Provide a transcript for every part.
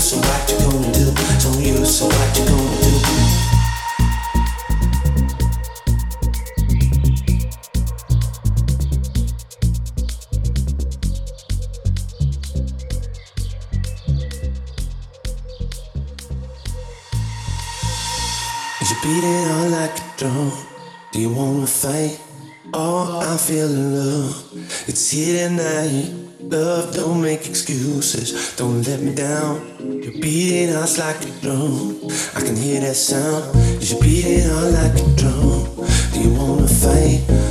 so I can Don't let me down. You're beating us like a drum. I can hear that sound. You're beating us like a drum. Do you wanna fight?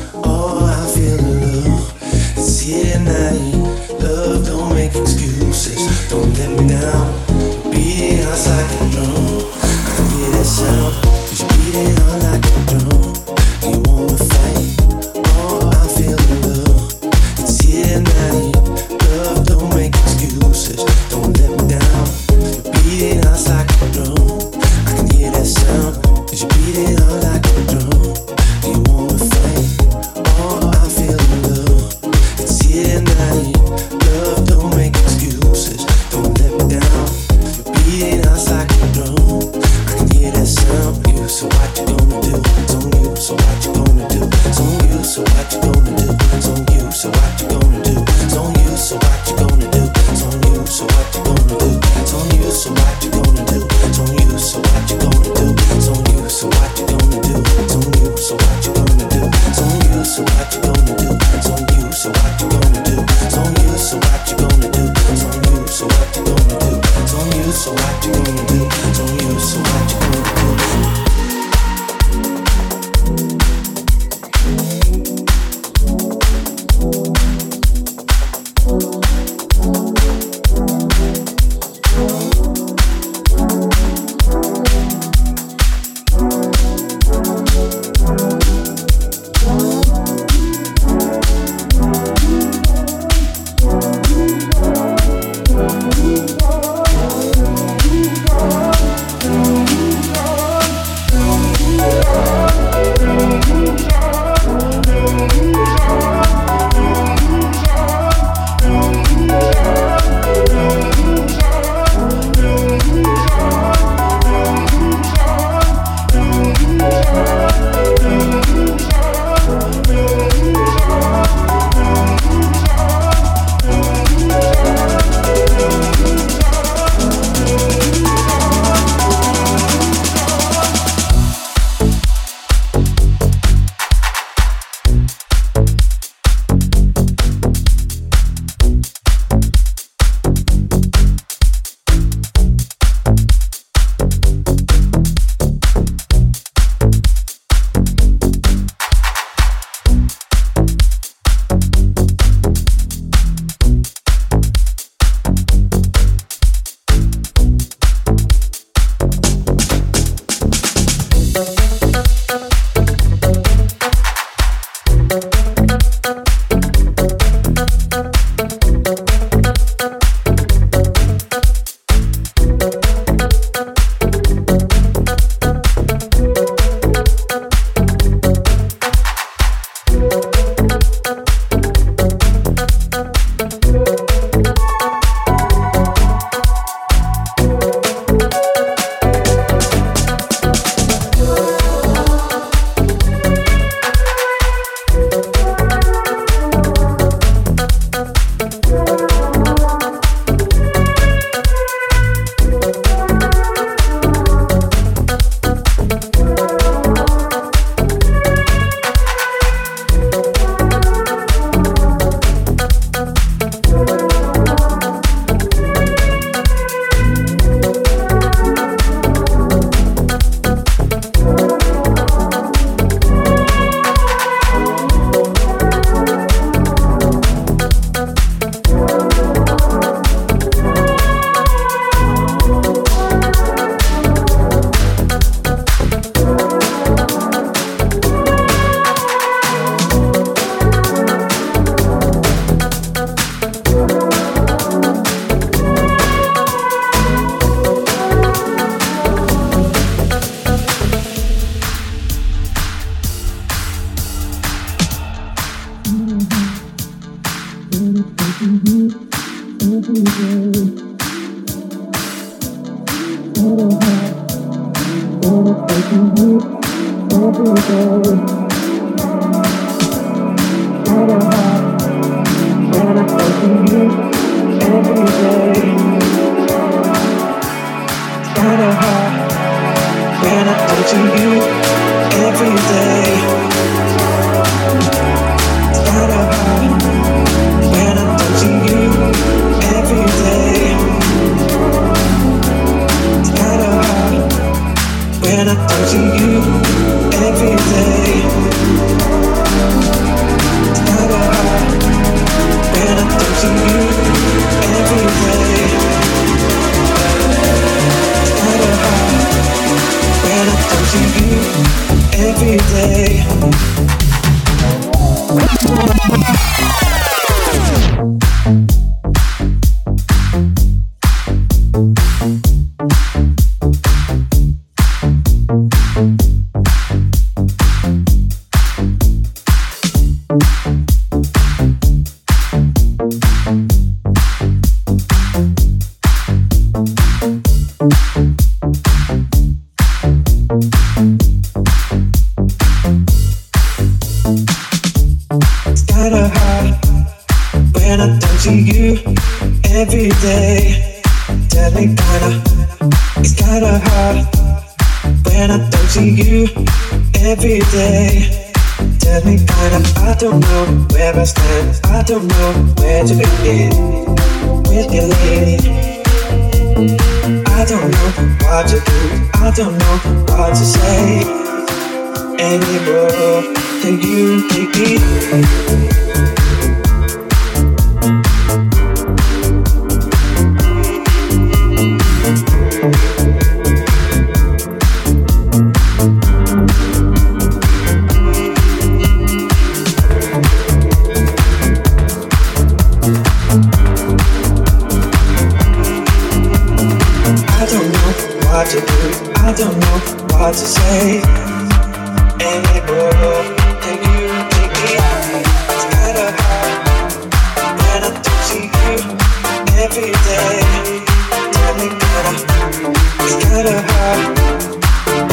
better heart.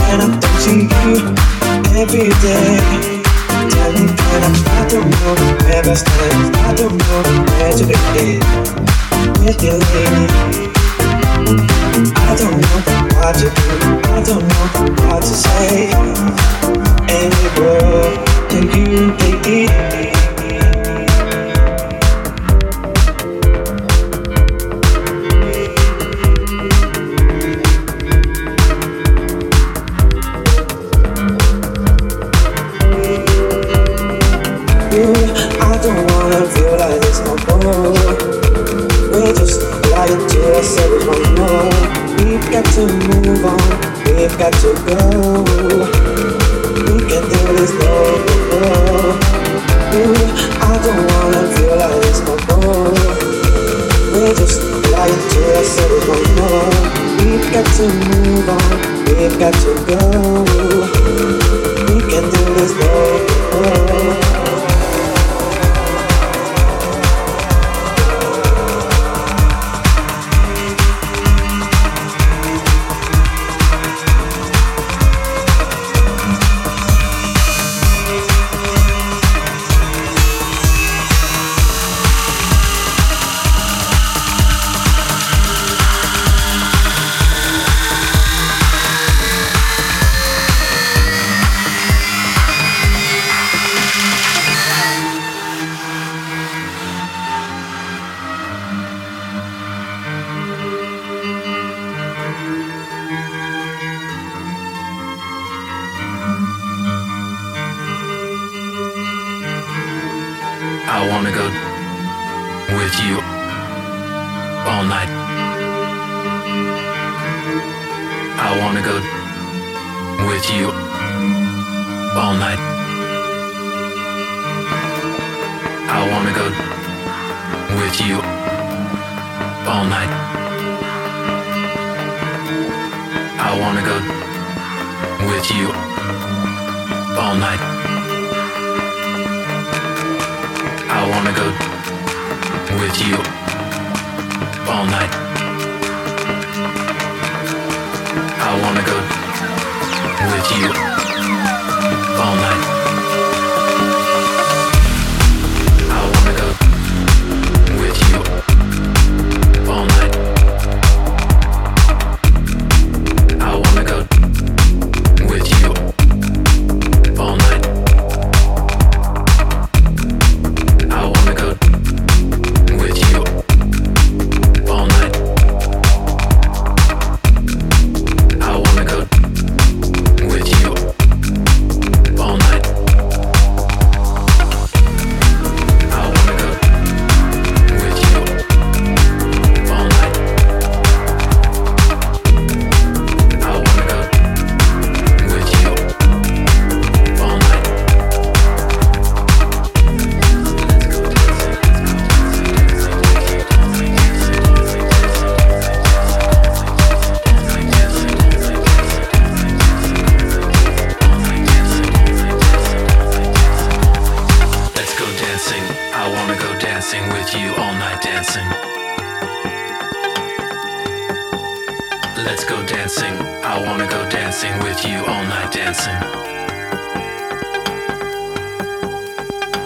And I'm touching you every day. Tell me, that I'm not the one where I stand, not the one where to begin. With you, lady. I don't know what to do, I don't know what to say. Any word that you can give to move on. We've got to go.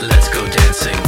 Let's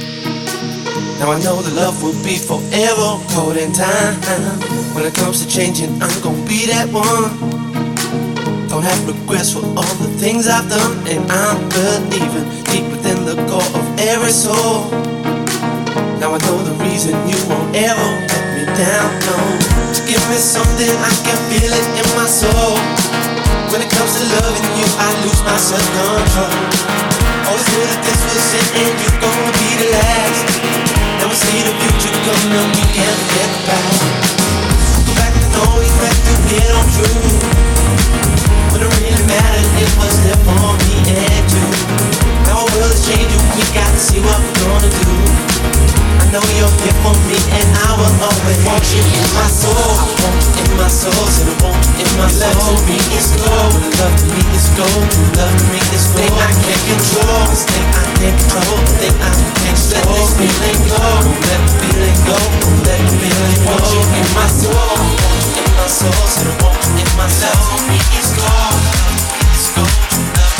Now I know the love will be forever caught in time. When it comes to changing, I'm gonna be that one. Don't have regrets for all the things I've done, and I'm believing deep within the core of every soul. Now I know the reason you won't ever let me down. No, to give me something I can feel it in my soul. When it comes to loving you, I lose my self control. Always knew that this was it and you're gonna be the last. See the future and we can't the past. Go back to get on through. Feeling go, let the feeling go, let the feeling go. Want you in my soul, in my soul, so I want you in my. Love to me is gold.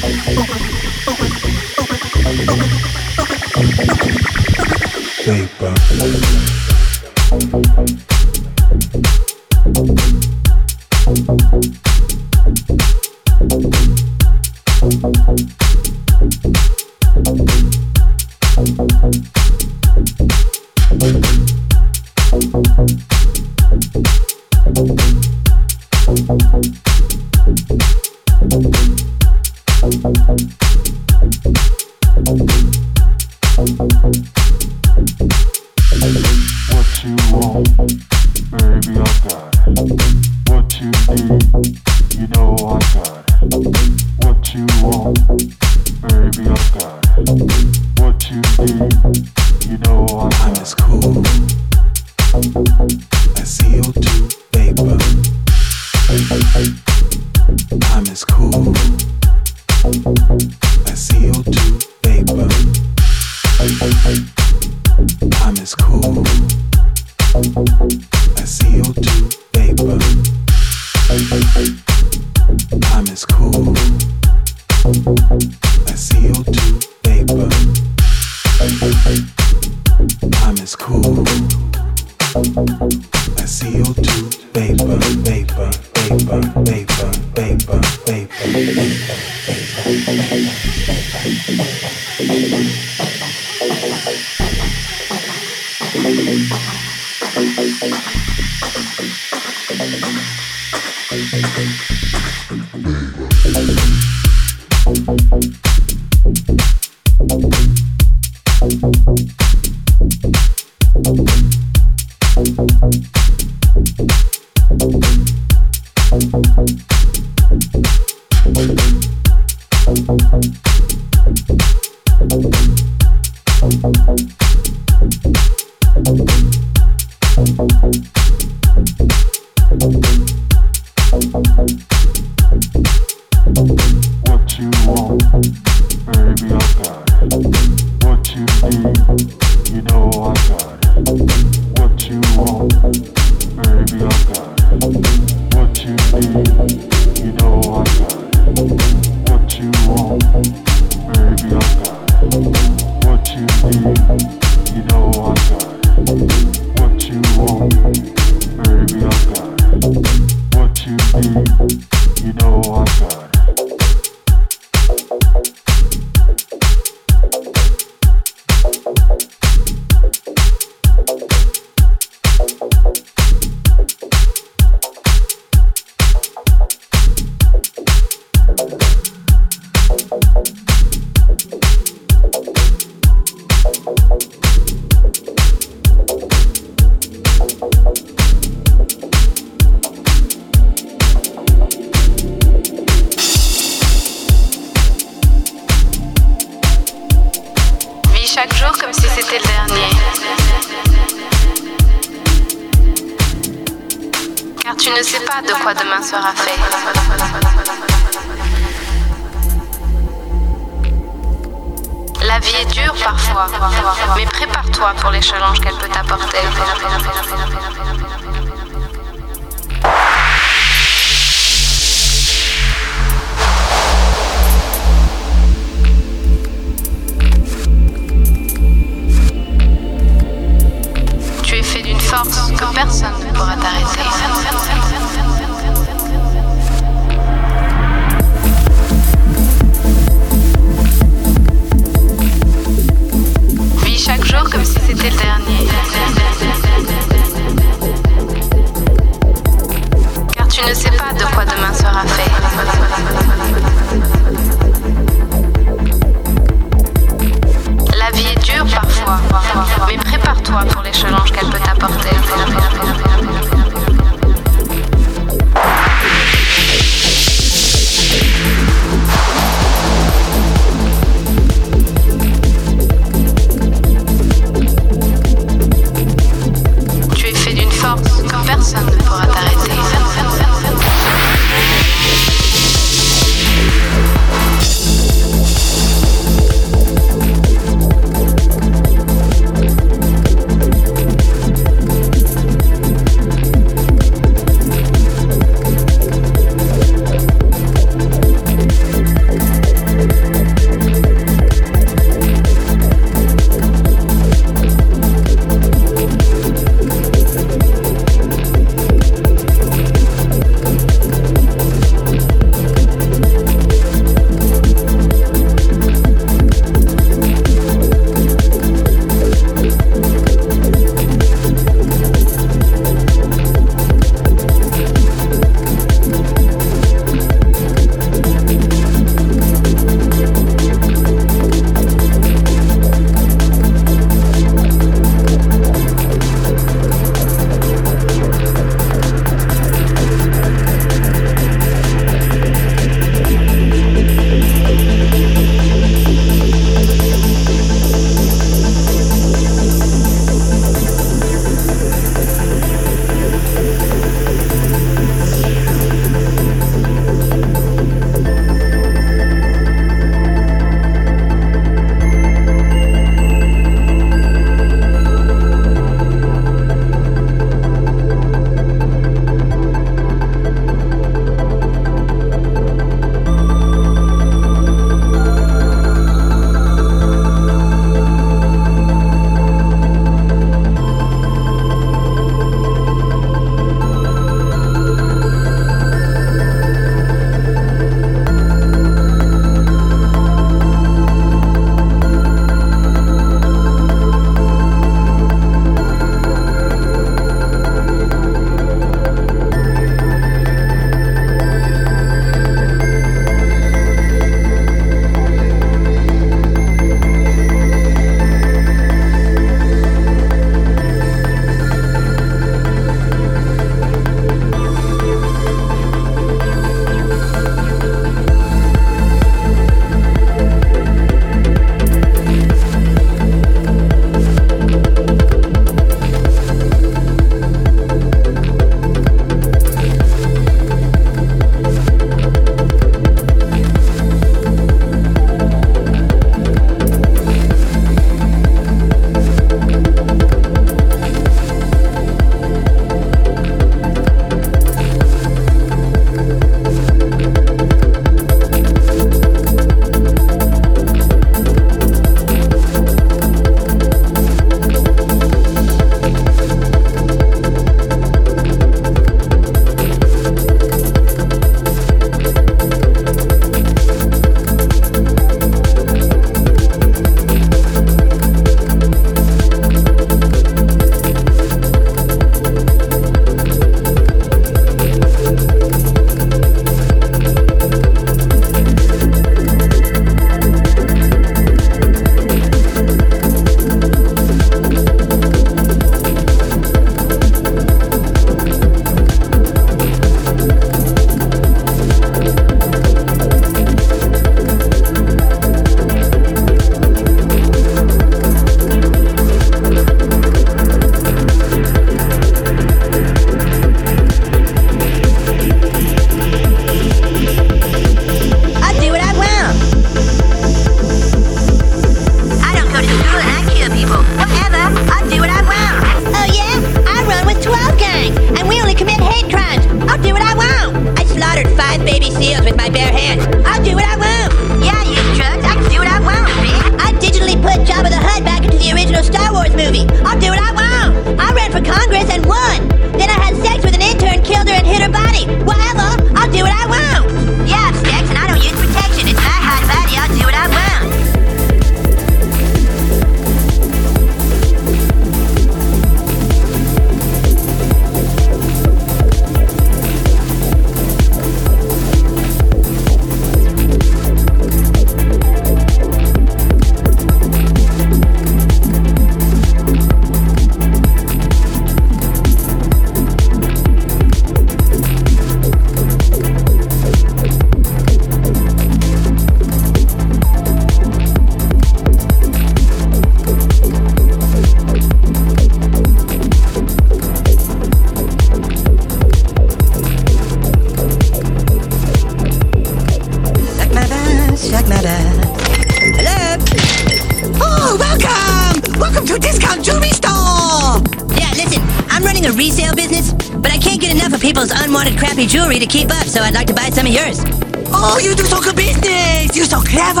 Oh, you do so good business! You're so clever!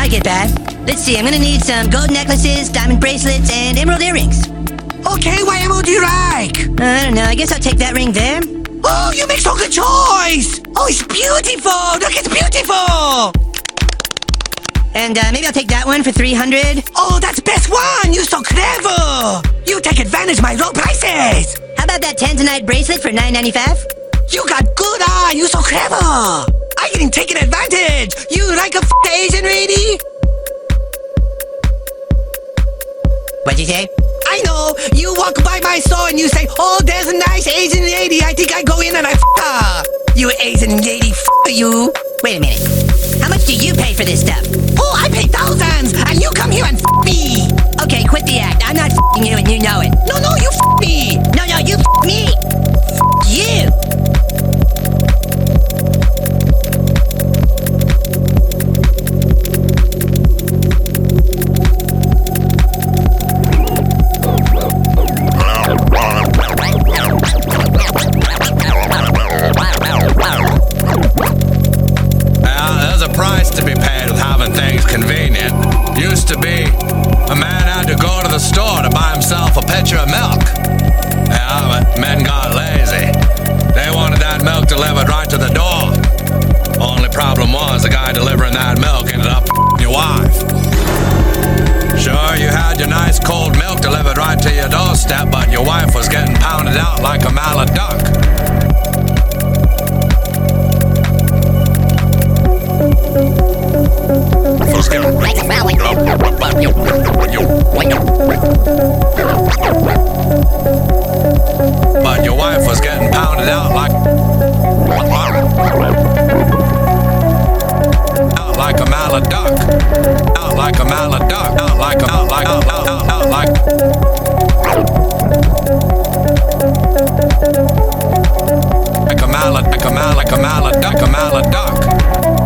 I get that. Let's see, I'm gonna need some gold necklaces, diamond bracelets, and emerald earrings. Okay, what emerald do you like? I don't know, I guess I'll take that ring there. Oh, you make so good choice! Oh, it's beautiful! Look, it's beautiful! And uh, maybe I'll take that one for 300. Oh, that's best one! You so clever! You take advantage my low prices! How about that tanzanite bracelet for 9.95? You got good eye! You so clever! Getting taken advantage! You like a f- Asian lady? What'd you say? I know! You walk by my store and you say, Oh, there's a nice Asian lady. I think I go in and I f her. You Asian lady, f you. Wait a minute. How much do you pay for this stuff? Oh, I pay thousands, and you come here and f me. Okay, quit the act. I'm not fing you and you know it. No, no, you f me. No, no, you f me. Himself a pitcher of milk. Yeah, but men got lazy. They wanted that milk delivered right to the door. Only problem was the guy delivering that milk ended up your wife. Sure, you had your nice cold milk delivered right to your doorstep, but your wife was getting pounded out like a mallet duck. But your wife was getting pounded out like out like a duck. Out like a duck. Out like a out like out out like a like a mallet like a mallet duck a mallet duck.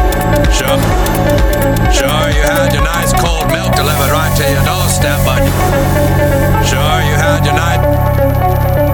Sure. Sure, you had your nice cold milk delivered right to your doorstep, but sure you had your nice.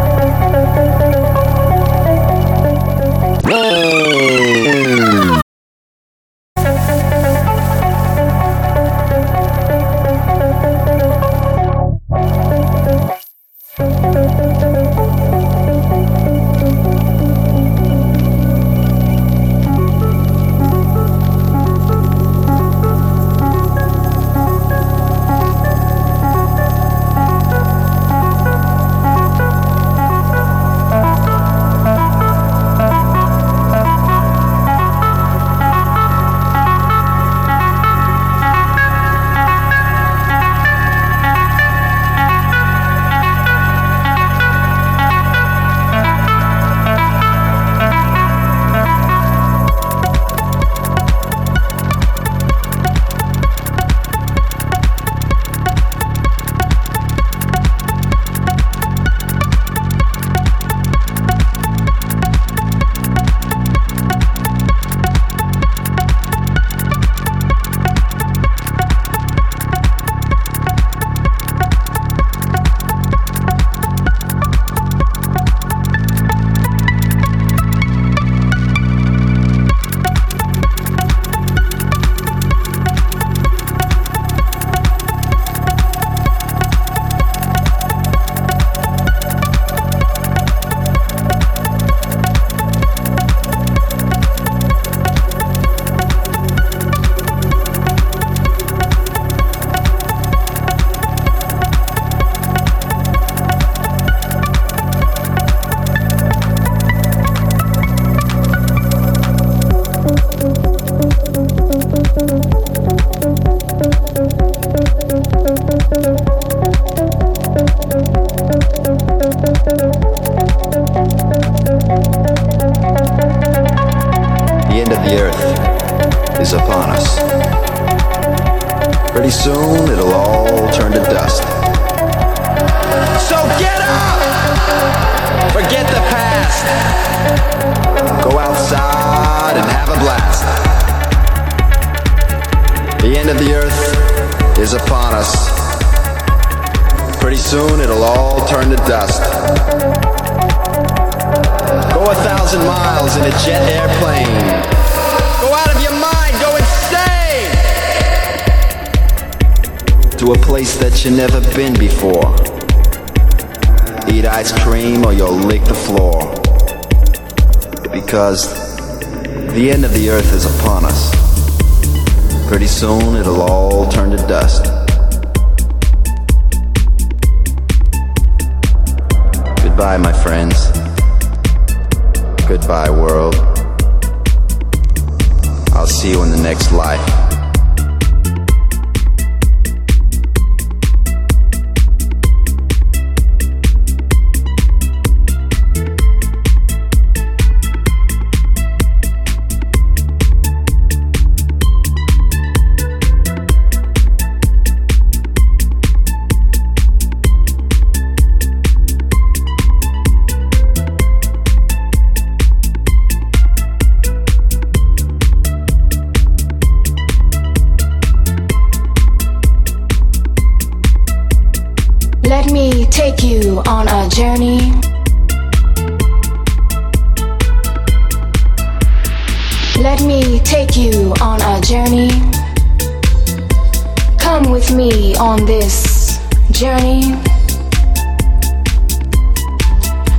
Let me take you on a journey. Come with me on this journey.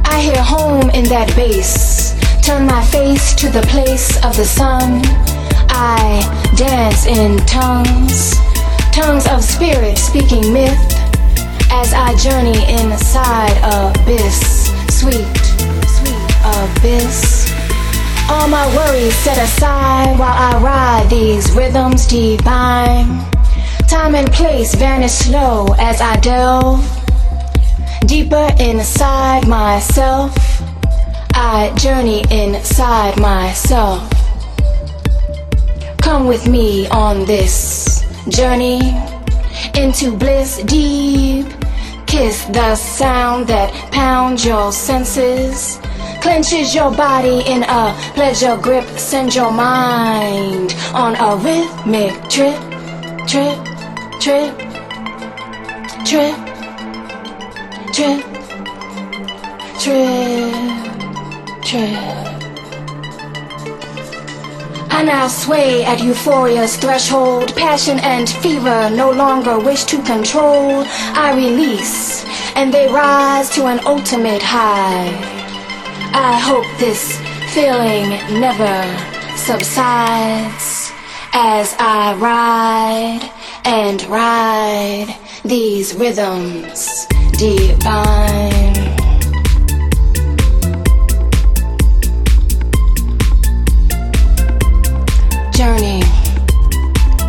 I hear home in that bass. Turn my face to the place of the sun. I dance in tongues, tongues of spirit speaking myth as I journey inside abyss, sweet, sweet abyss. All my worries set aside while I ride these rhythms divine. Time and place vanish slow as I delve deeper inside myself. I journey inside myself. Come with me on this journey into bliss deep. Kiss the sound that pounds your senses, clenches your body in a pleasure grip, send your mind on a rhythmic trip, trip, trip, trip, trip, trip, trip. I now sway at euphoria's threshold. Passion and fever no longer wish to control. I release, and they rise to an ultimate high. I hope this feeling never subsides as I ride and ride these rhythms divine. Journey,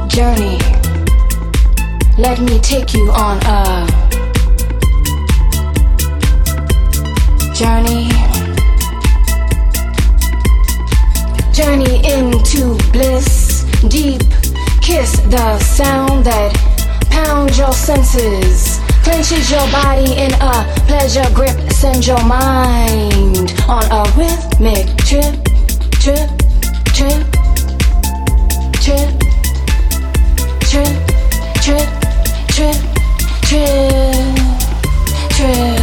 journey. Let me take you on a journey. Journey into bliss, deep. Kiss the sound that pounds your senses, clenches your body in a pleasure grip, send your mind on a rhythmic trip, trip, trip trip, trip, trip, trip, trip, trip, trip.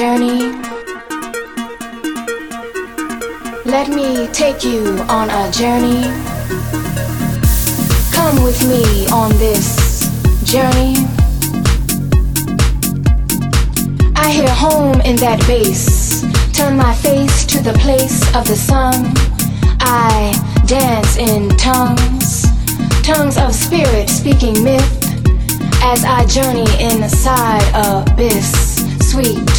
Journey. Let me take you on a journey. Come with me on this journey. I hear home in that bass. Turn my face to the place of the sun. I dance in tongues, tongues of spirit speaking myth as I journey inside abyss, sweet,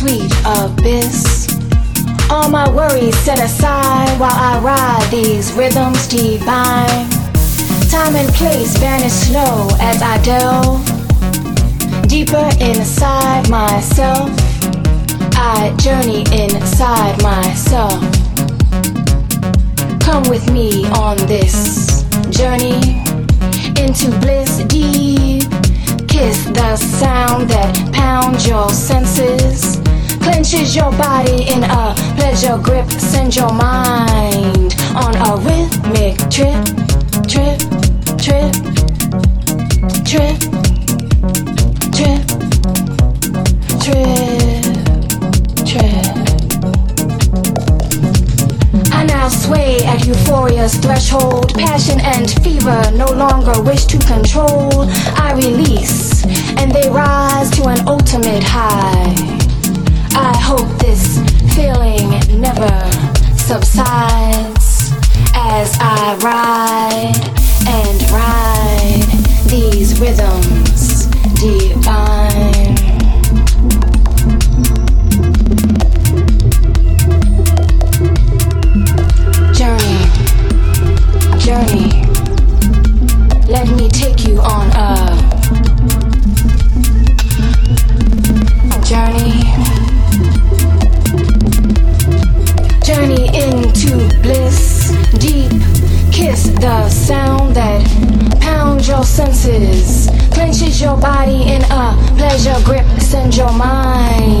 sweet abyss. All my worries set aside while I ride these rhythms divine. Time and place vanish slow as I delve deeper inside myself. I journey inside myself. Come with me on this journey into bliss deep. Kiss the sound that pounds your senses, clenches your body in a pleasure grip, send your mind on a rhythmic trip, trip, trip, trip, trip, trip, trip. I now sway at euphoria's threshold. Passion and fever no longer wish to control. I release, and they rise to an ultimate high. I hope this feeling never subsides as I ride and ride these rhythms divine. Journey, journey. Let me the sound that pounds your senses, clenches your body in a pleasure grip. Send your mind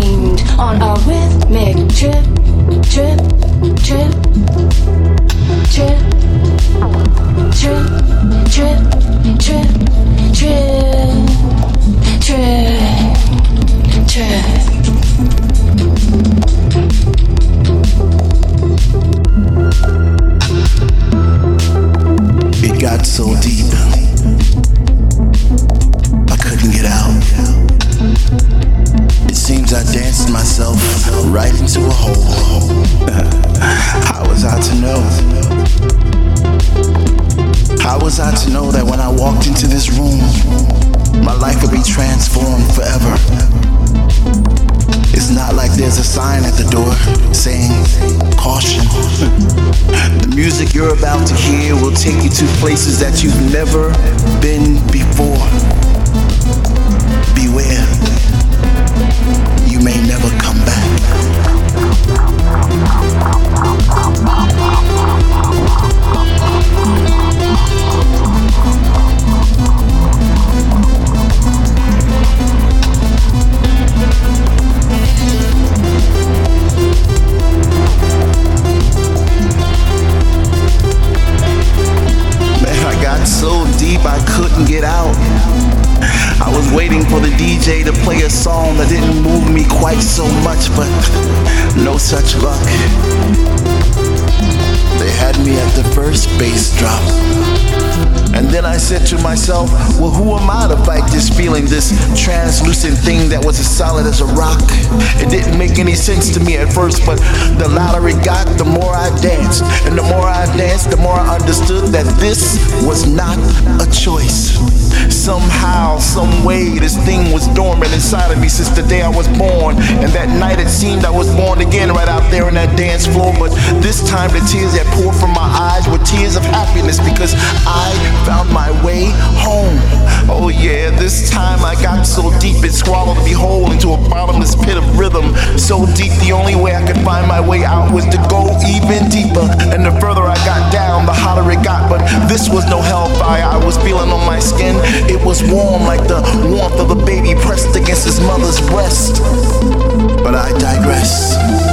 solid as a rock? It didn't make any sense to me at first, but the louder it got, the more I danced. And the more I danced, the more I understood that this was not a choice. Somehow, some way, this thing was dormant inside of me since the day I was born. And that night it seemed I was born again right out there on that dance floor. But this time the tears that poured from my eyes were tears of happiness because I found my way home. Oh yeah, this time I got so deep it swallowed me whole into a bottomless pit of rhythm. So deep the only way I could find my way out was to go even deeper. And the further I got down, the hotter it got. But this was no hellfire I was feeling on my skin. It was warm like the warmth of a baby pressed against his mother's breast. But I digress.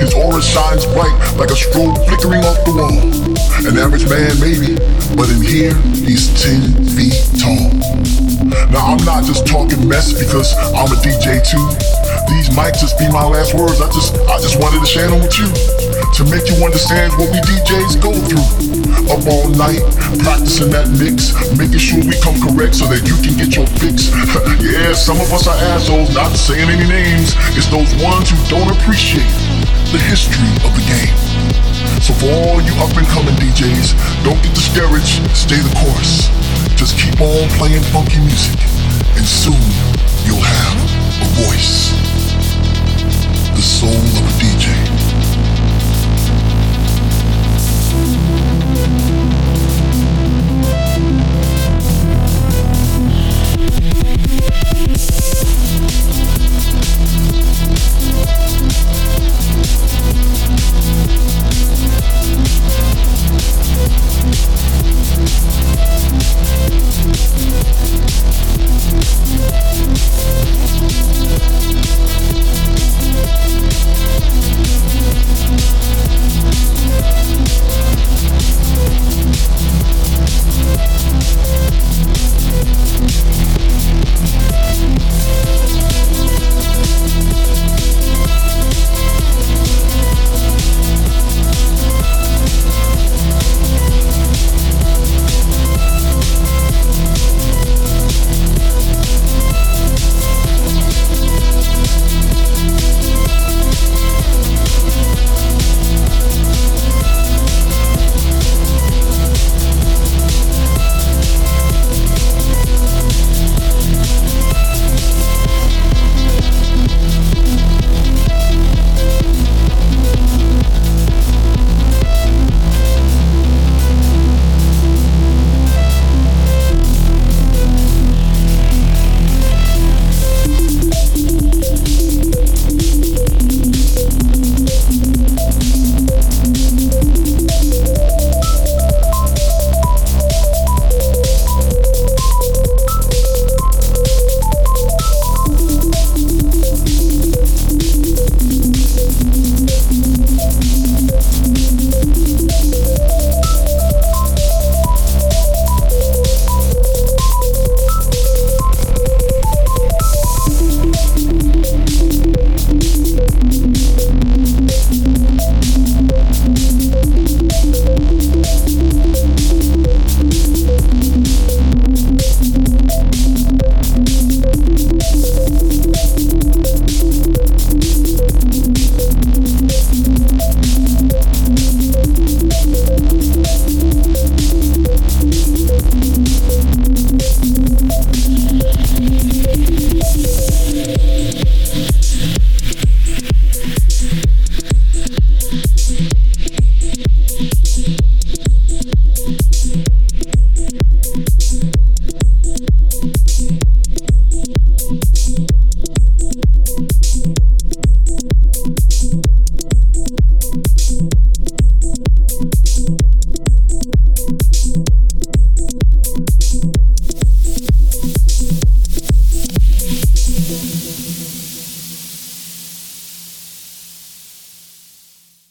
His aura shines bright like a strobe flickering off the wall. An average man, maybe, but in here, he's 10 feet tall. Now, I'm not just talking mess because I'm a DJ too. These might just be my last words. I just, I just wanted to share them with you to make you understand what we DJs go through. Up all night, practicing that mix, making sure we come correct so that you can get your fix. yeah, some of us are assholes, not saying any names. It's those ones who don't appreciate the history of the game. So for all you up and coming DJs, don't get discouraged, stay the course. Just keep on playing funky music, and soon you'll have a voice. The soul of a DJ.